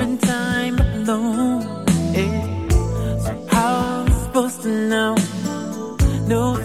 different time alone. Yeah. So how am I supposed to know? No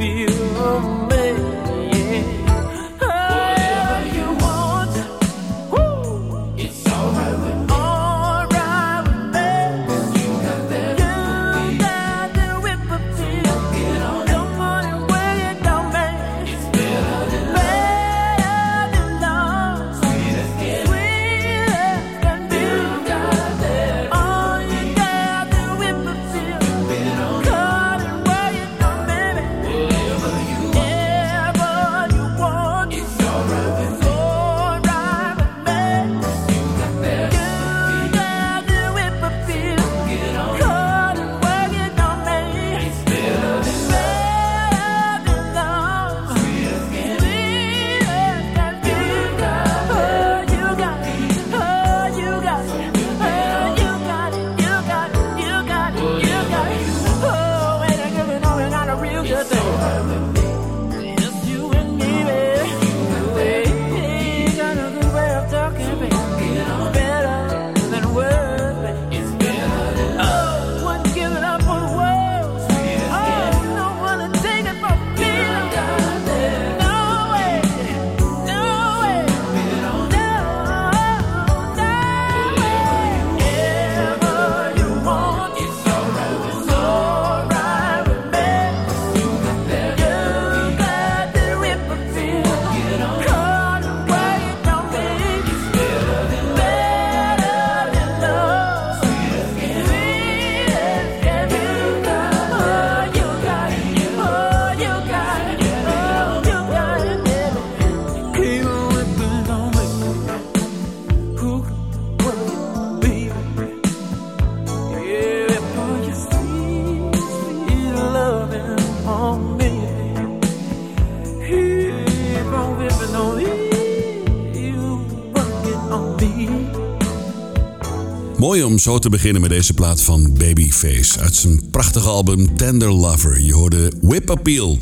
be zo te beginnen met deze plaat van Babyface. Uit zijn prachtige album Tender Lover. Je hoorde Whip Appeal.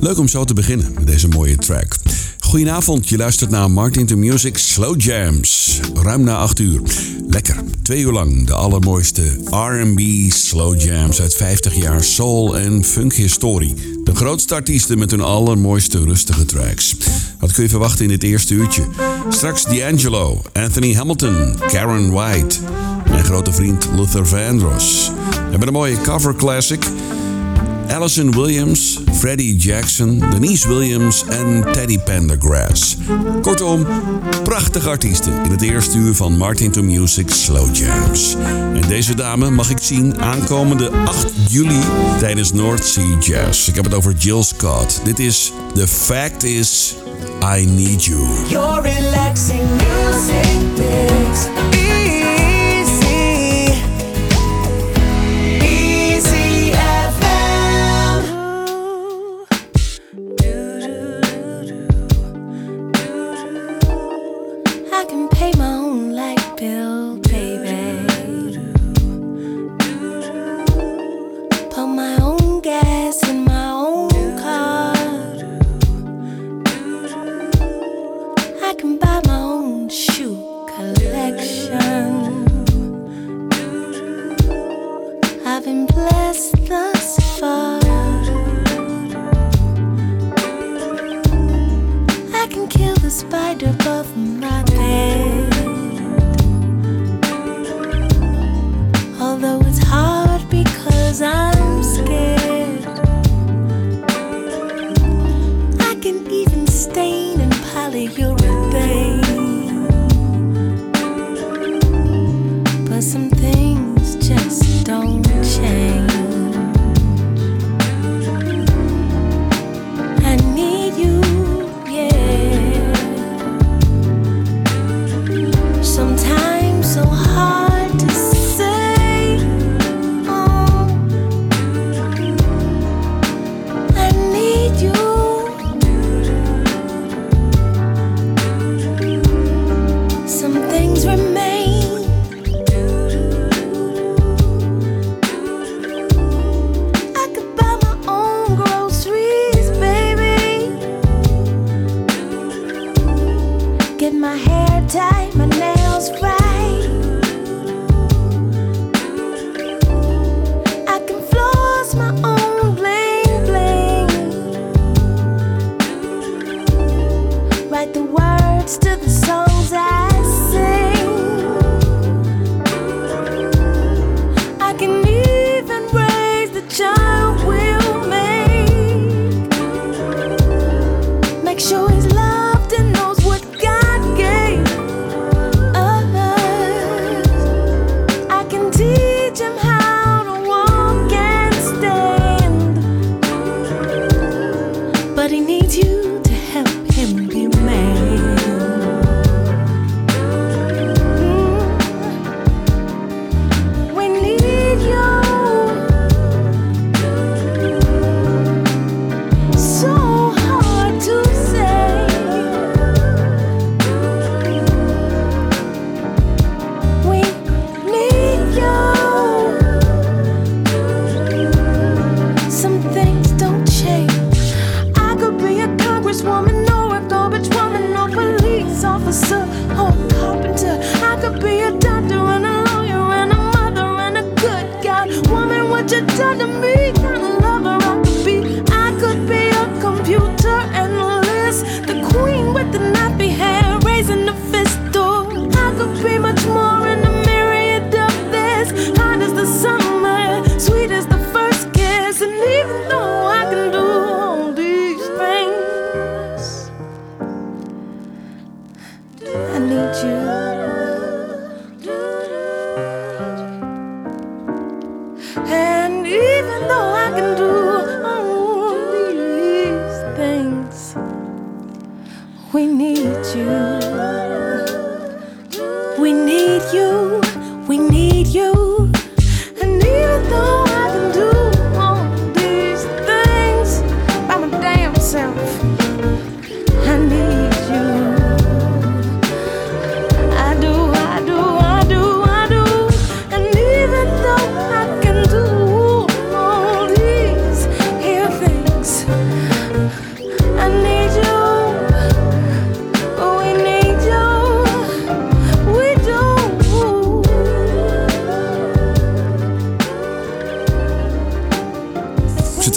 Leuk om zo te beginnen met deze mooie track. Goedenavond, je luistert naar Martin to Music Slow Jams. Ruim na 8 uur. Lekker, twee uur lang de allermooiste RB Slow Jams uit 50 jaar soul en funk historie. De grootste artiesten met hun allermooiste rustige tracks. Wat kun je verwachten in dit eerste uurtje? Straks D'Angelo, Anthony Hamilton, Karen White mijn grote vriend Luther Vandross. We hebben een mooie cover classic. Allison Williams, Freddie Jackson, Denise Williams en Teddy Pendergrass. Kortom, prachtige artiesten in het eerste uur van Martin to Music Slow Jams. En deze dame mag ik zien aankomende 8 juli tijdens North Sea Jazz. Ik heb het over Jill Scott. Dit is The Fact Is I Need You. Your relaxing music.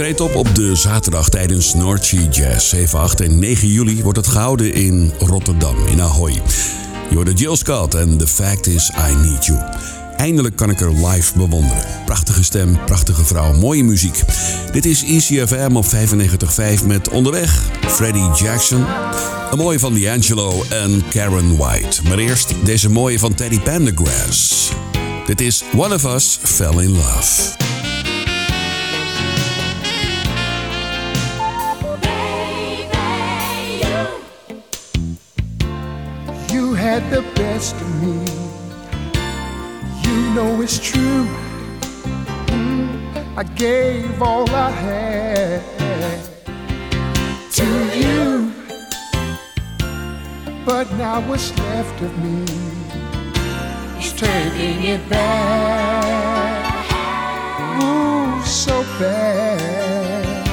Treedt op op de zaterdag tijdens North Sea Jazz. 7, 8 en 9 juli wordt het gehouden in Rotterdam, in Ahoy. Hoorde Jill Scott en The Fact Is I Need You. Eindelijk kan ik er live bewonderen. Prachtige stem, prachtige vrouw, mooie muziek. Dit is ECFM op 95.5 met onderweg Freddie Jackson. Een mooie van D'Angelo en Karen White. Maar eerst deze mooie van Teddy Pendergrass. Dit is One of Us Fell in Love. Had the best of me. You know it's true. I gave all I had to you. But now what's left of me is taking it back. Ooh, so bad.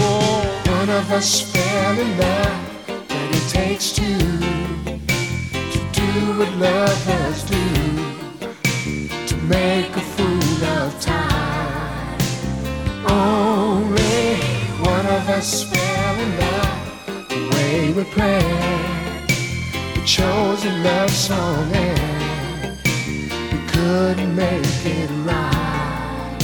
Oh, one of us fell in love, but it takes two what lovers do to make a fool of time. Only one of us fell in love the way we planned. We chose a love song and we couldn't make it right.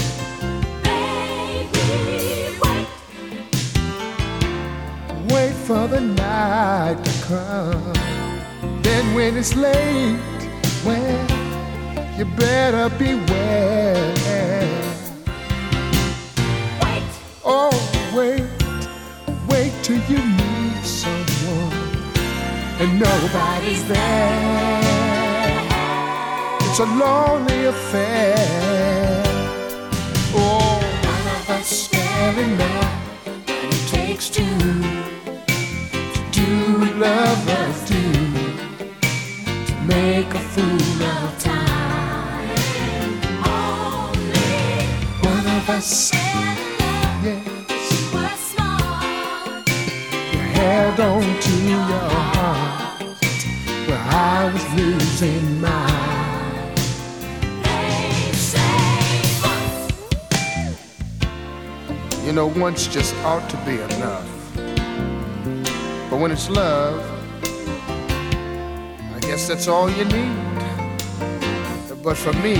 Wait for the night to come. When it's late, well, you better beware. Wait. Oh, wait, wait till you meet someone and nobody's there. It's a lonely affair. Oh, one of us love, and it takes two to do what you held on to your heart where I was losing mine. You know, once just ought to be enough. But when it's love, I guess that's all you need. But for me,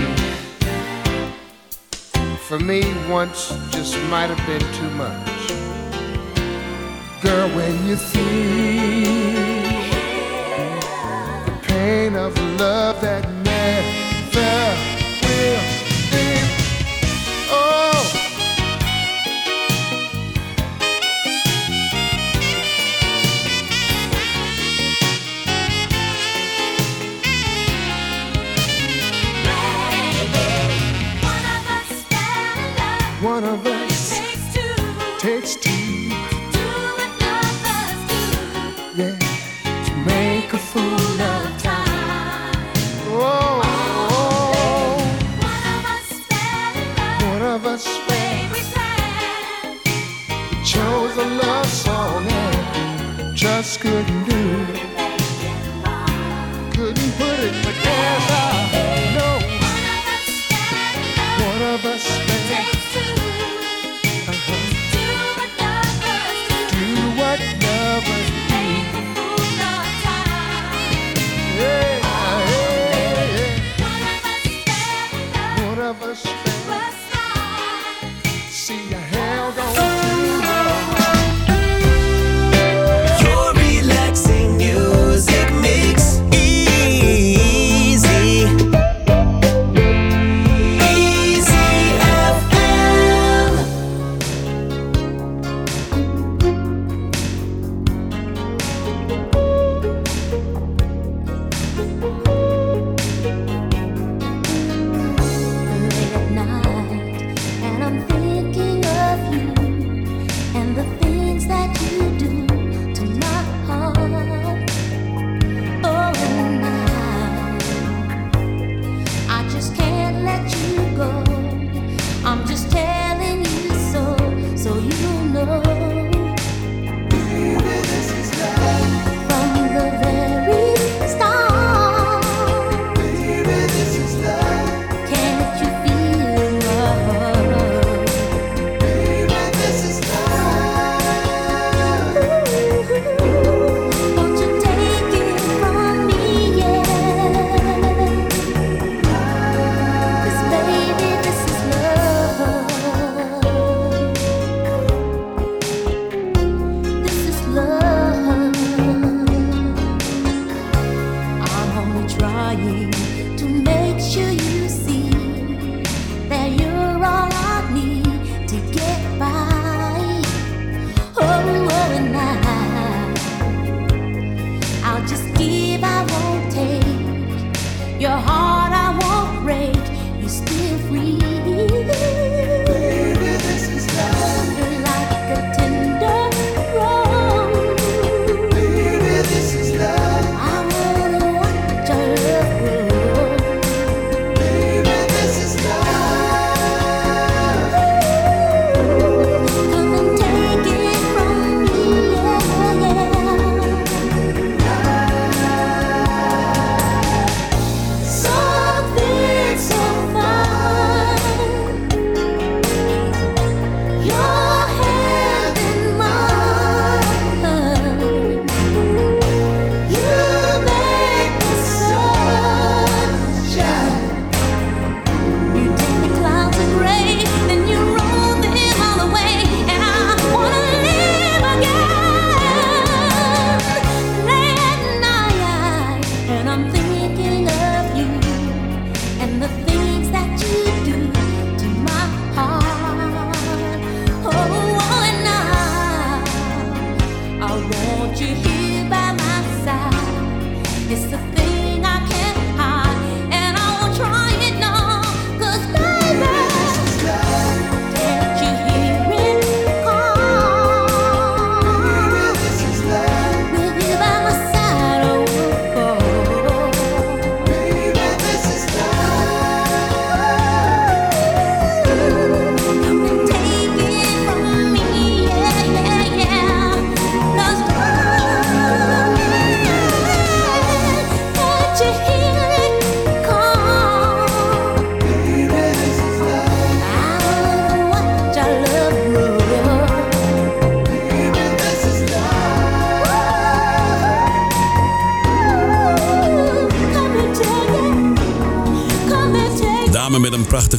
for me, once just might have been too much. Girl, when you feel the pain of love that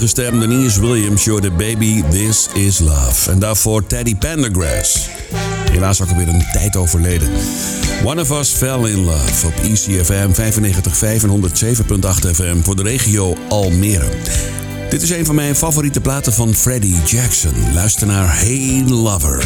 prachtige stem Denise Williams, You're the Baby, This Is Love. En daarvoor Teddy Pendergrass. Helaas ook alweer een tijd overleden. One of Us Fell in Love op ECFM 95 en 107.8 FM voor de regio Almere. Dit is een van mijn favoriete platen van Freddie Jackson. Luister naar Hey Lover.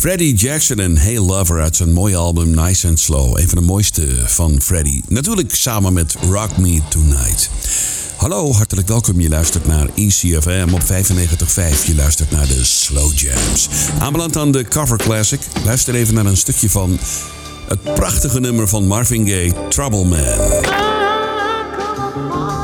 Freddie Jackson en Hey Lover uit zijn mooi album Nice and Slow. Een van de mooiste van Freddie. Natuurlijk samen met Rock Me Tonight. Hallo, hartelijk welkom. Je luistert naar ECFM op 95.5. Je luistert naar de Slow Jams. Aanbeland aan de Cover Classic. Luister even naar een stukje van het prachtige nummer van Marvin Gaye, Trouble Man. Ah,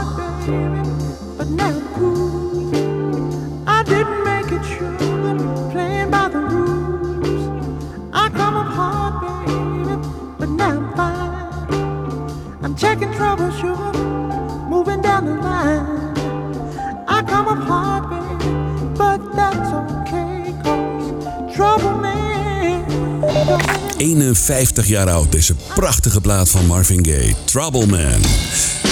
51 jaar oud, deze prachtige plaat van Marvin Gaye, Trouble Man.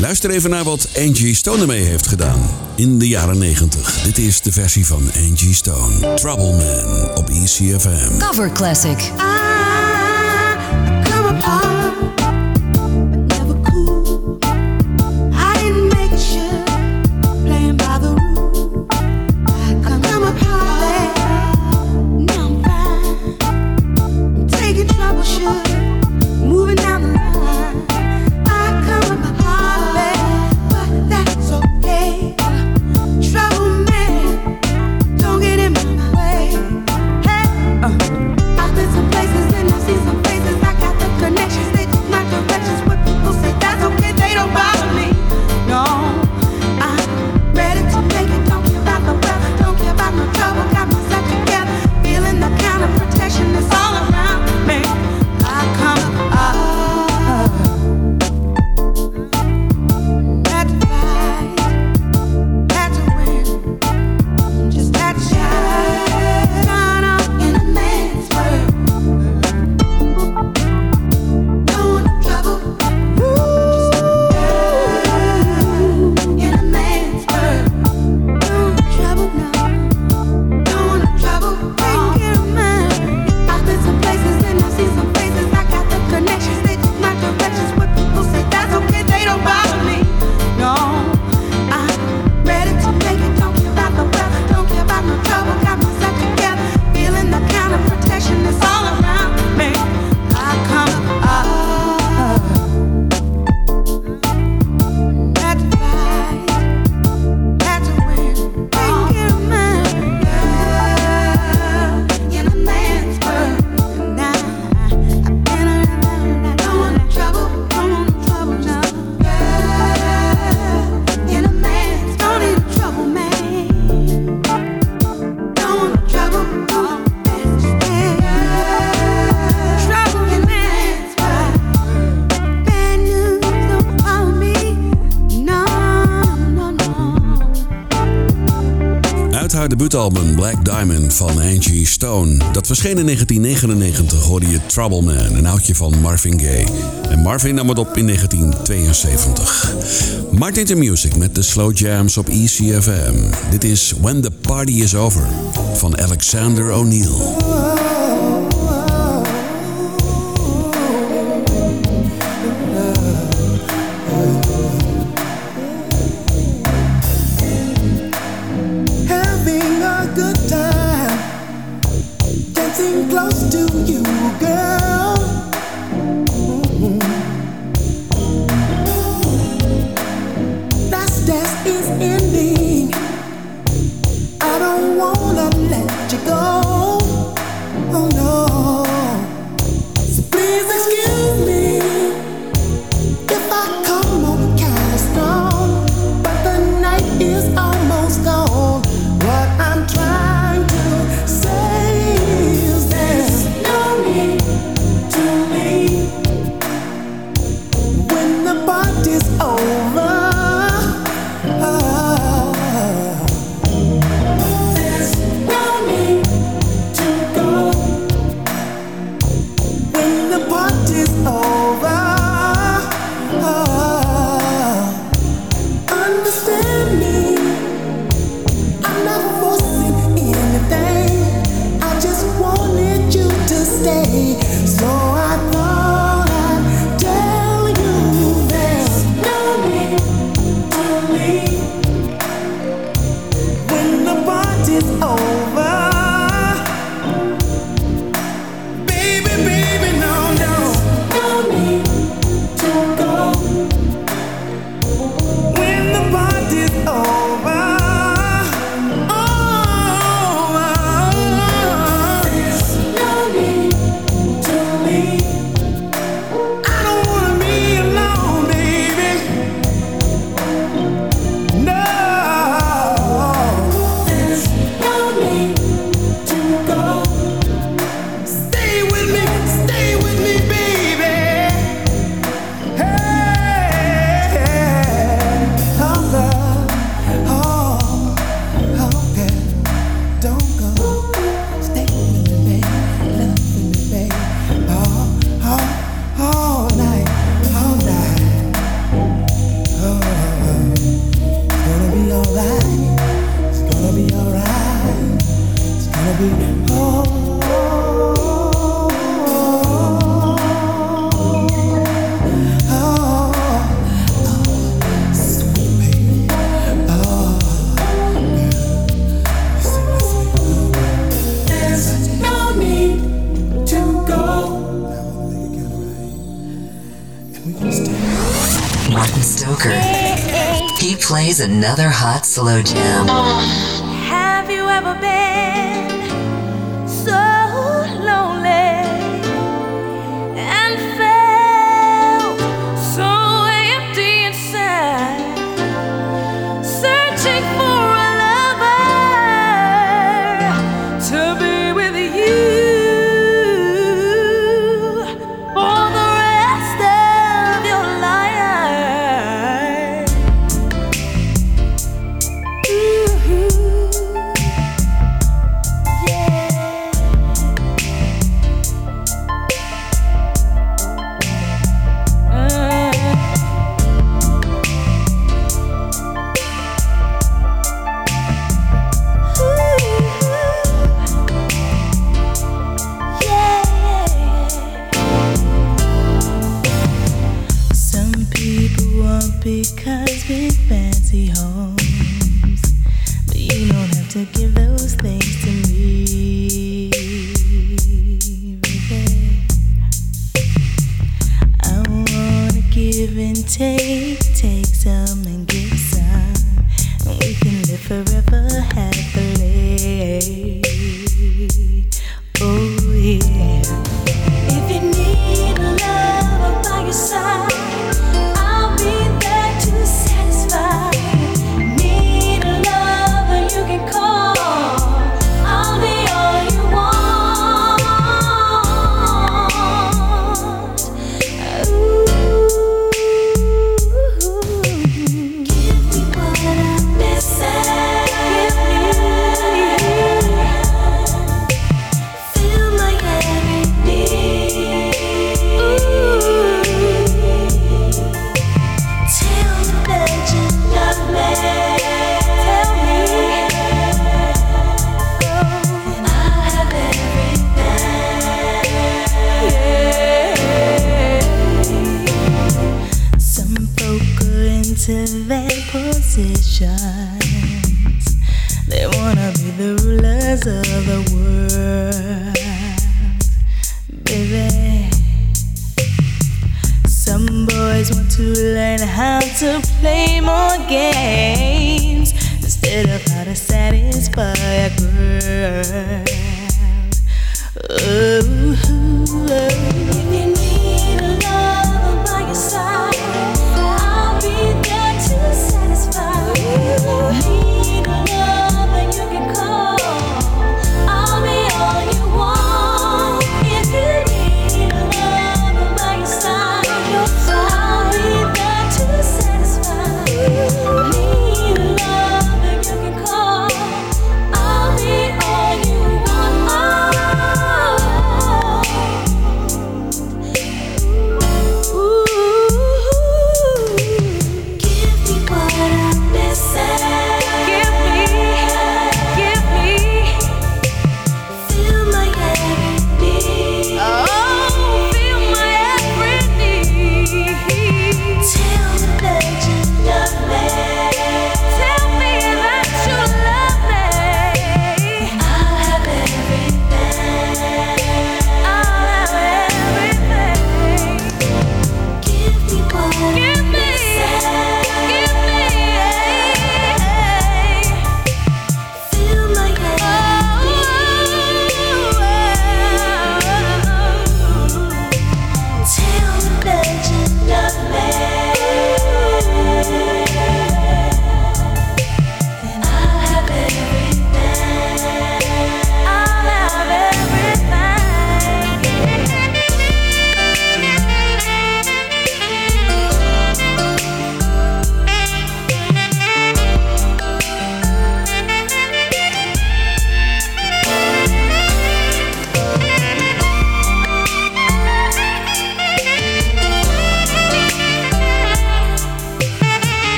Luister even naar wat Angie Stone ermee heeft gedaan in de jaren 90. Dit is de versie van Angie Stone, Trouble Man, op ECFM. Cover Classic. debuutalbum Black Diamond van Angie Stone. Dat verscheen in 1999 hoorde je Trouble Man, een oudje van Marvin Gaye. En Marvin nam het op in 1972. Martin the Music met de slow jams op ECFM. Dit is When the Party Is Over van Alexander O'Neill. Another hot slow jam.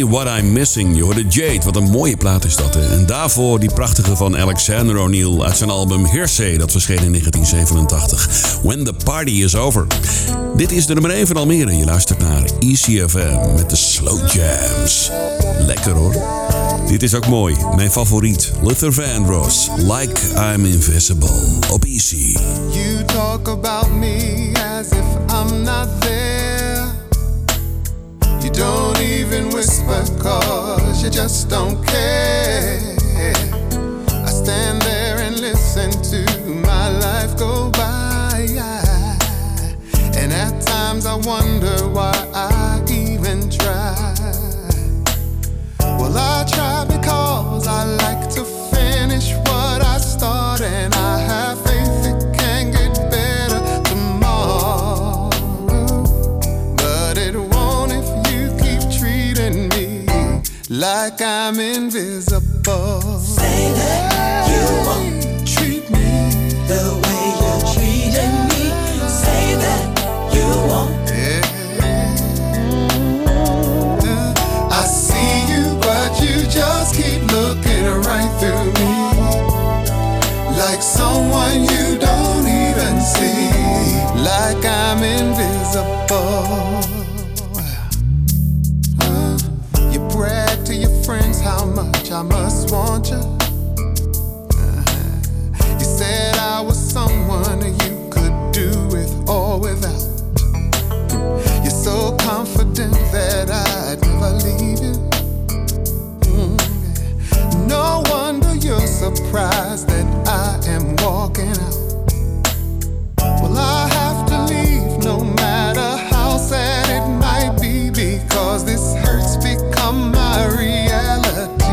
What I'm Missing. Je hoorde Jade, wat een mooie plaat is dat. Hè? En daarvoor die prachtige van Alexander O'Neill uit zijn album Hearsay. Dat verscheen in 1987. When the Party Is Over. Dit is de nummer 1 van Almere. Je luistert naar ECFM met de Slow Jams. Lekker hoor. Dit is ook mooi. Mijn favoriet. Luther Vandross. Like I'm Invisible. Op Easy. You talk about me as if I'm not there. Don't even whisper cause you just don't care. I stand there and listen to my life go by. And at times I wonder why I even try. Well, I try like I'm invisible. Say that you won't treat me the way you're treating me. Say that you won't. Yeah. I see you, but you just keep looking right through me. Like someone you never leave you. Mm. No wonder you're surprised that I am walking out. Well, I have to leave no matter how sad it might be because this hurts become my reality.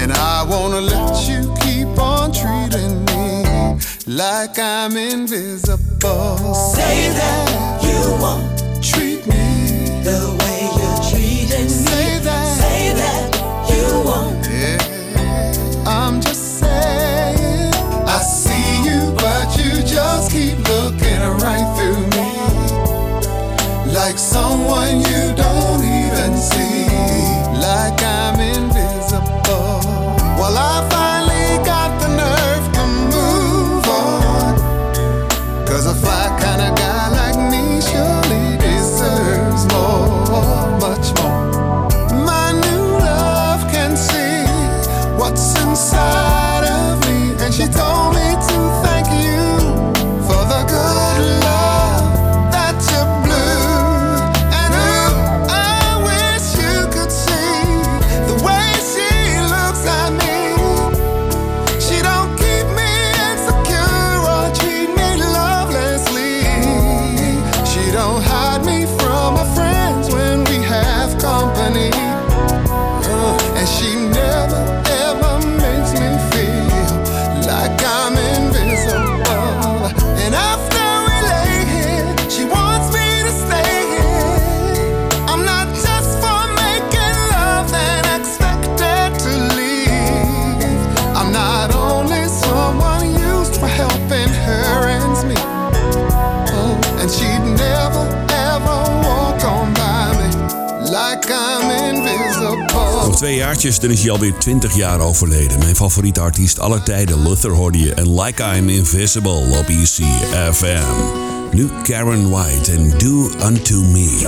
And I wanna let you keep on treating me like I'm invisible. Say that twee jaartjes, dan is hij alweer 20 jaar overleden. Mijn favoriete artiest aller tijden, Luther, hoorde je. En Like I'm Invisible op ECFM. Nu Karen White en Do Unto Me.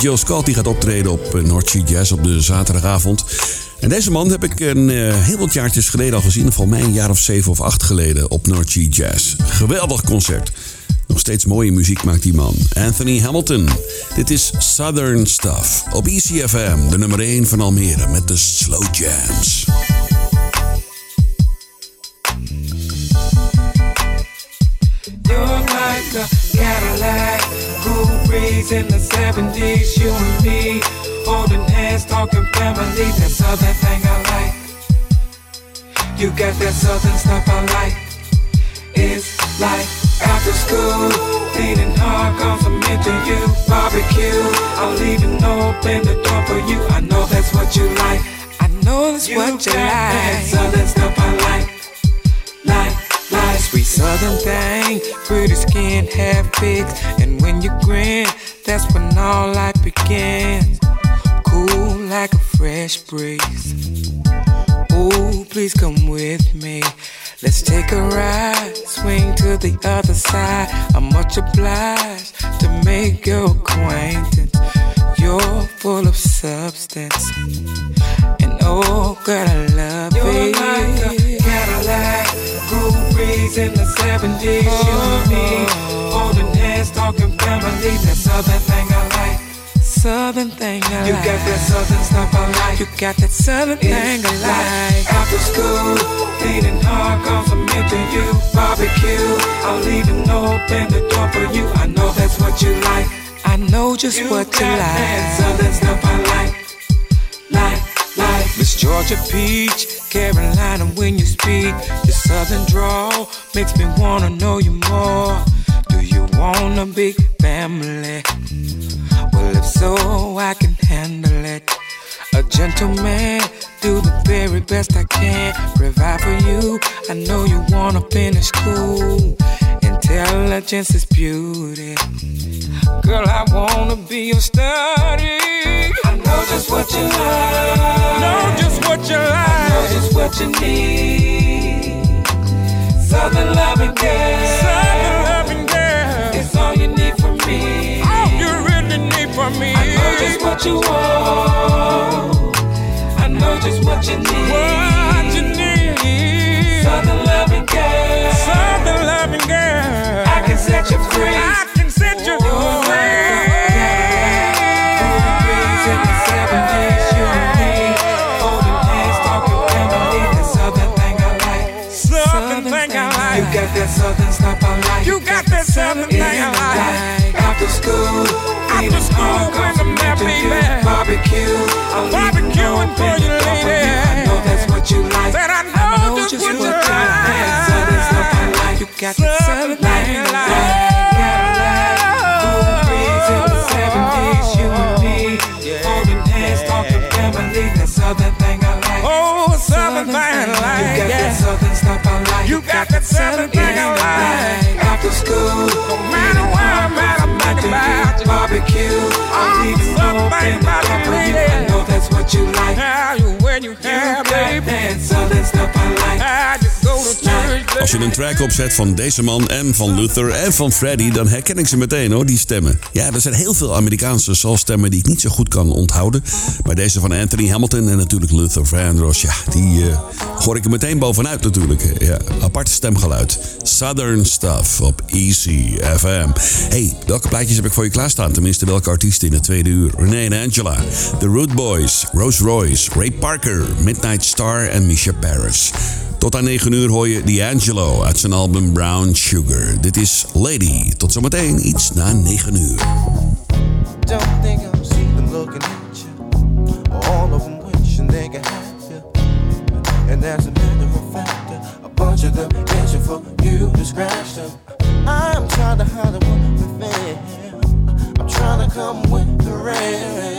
Jill Scott, die gaat optreden op eh, North Sea Jazz op de zaterdagavond. En deze man heb ik een eh, heel wat jaartjes geleden al gezien. Volgens mij een jaar of zeven of acht geleden op North Sea Jazz. Geweldig concert. Nog steeds mooie muziek maakt die man. Anthony Hamilton. Dit is Southern Stuff. Op ECFM, de nummer 1 van Almere met de Slow Jams. In and the 70s, you and me, holding hands, talking family. That southern thing I like. You got that southern stuff I like. It's like after school, leaning hard, complimenting you, barbecue. I'm leaving open the door for you. I know that's what you like. I know that's you what you like. southern stuff I like, like. Sweet southern thing, pretty skin, half fixed, and when you grin, that's when all life begins. Cool like a fresh breeze. Ooh, please come with me. Let's take a ride, swing to the other side. I'm much obliged to make your acquaintance. You're full of substance, and oh, girl, I love You're it. like a Cadillac, cool in the 70s. You and me, holding hands, talking family. That southern thing I like. Southern thing I like. You got that southern stuff I like. You got that southern thing I like. After school, feeling hard, complimenting you. Barbecue, I'll even open the door for you. I know that's what you like. I know just You what you got that southern stuff I like. Like, like. Miss Georgia Peach, Carolina, when you speak, your southern drawl makes me wanna know you more. Do you want a big family? Well, if so, I can handle it. A gentleman, do the very best I can. Provide for you. I know you wanna finish school. Intelligence is beauty. Girl, I wanna be your study. I know just what you like. Know just what you like. I know just what you need. Southern loving girl. Southern loving girl. It's all you need from me. All you really need from me. I know just what you want. I know just what you need. What you need. Loving girl. I can set you free. I can set you Southern thing I like. Southern thing I like. You got that southern stuff I like. You got that southern thing I like. After school, after school, when the man baby barbecue, I'm barbecuing for you, got that southern thing After school, no matter where I'm at, I'm thinking about. Barbecue, I'm leaving open the company. I know that's what you like. How you when you have, baby. That stuff I like. How you to church, Als je een track opzet van deze man en van Luther en van Freddy, dan herken ik ze meteen hoor, die stemmen. Ja, er zijn heel veel Amerikaanse soulstemmen die ik niet zo goed kan onthouden. Maar deze van Anthony Hamilton en natuurlijk Luther Vandross, ja, die eh, hoor ik er meteen bovenuit natuurlijk. Ja, apart stemgeluid. Southern Stuff op Easy FM. hey, welke plaatjes heb ik voor je klaarstaan? Tenminste, welke artiesten in het tweede uur? Renee en Angela, The Root Boys, Rose Royce, Ray Parker, Midnight Star en Misha Paris. Tot aan 9 uur hoor je D'Angelo uit zijn album Brown Sugar. Dit is Lady. Tot zometeen iets na 9 uur. Don't think seen them looking at you. All of them wishing they could have you. And as a matter of fact, a bunch of them itching for you to scratch them. I'm trying to hide the feel. I'm trying to come with the rain.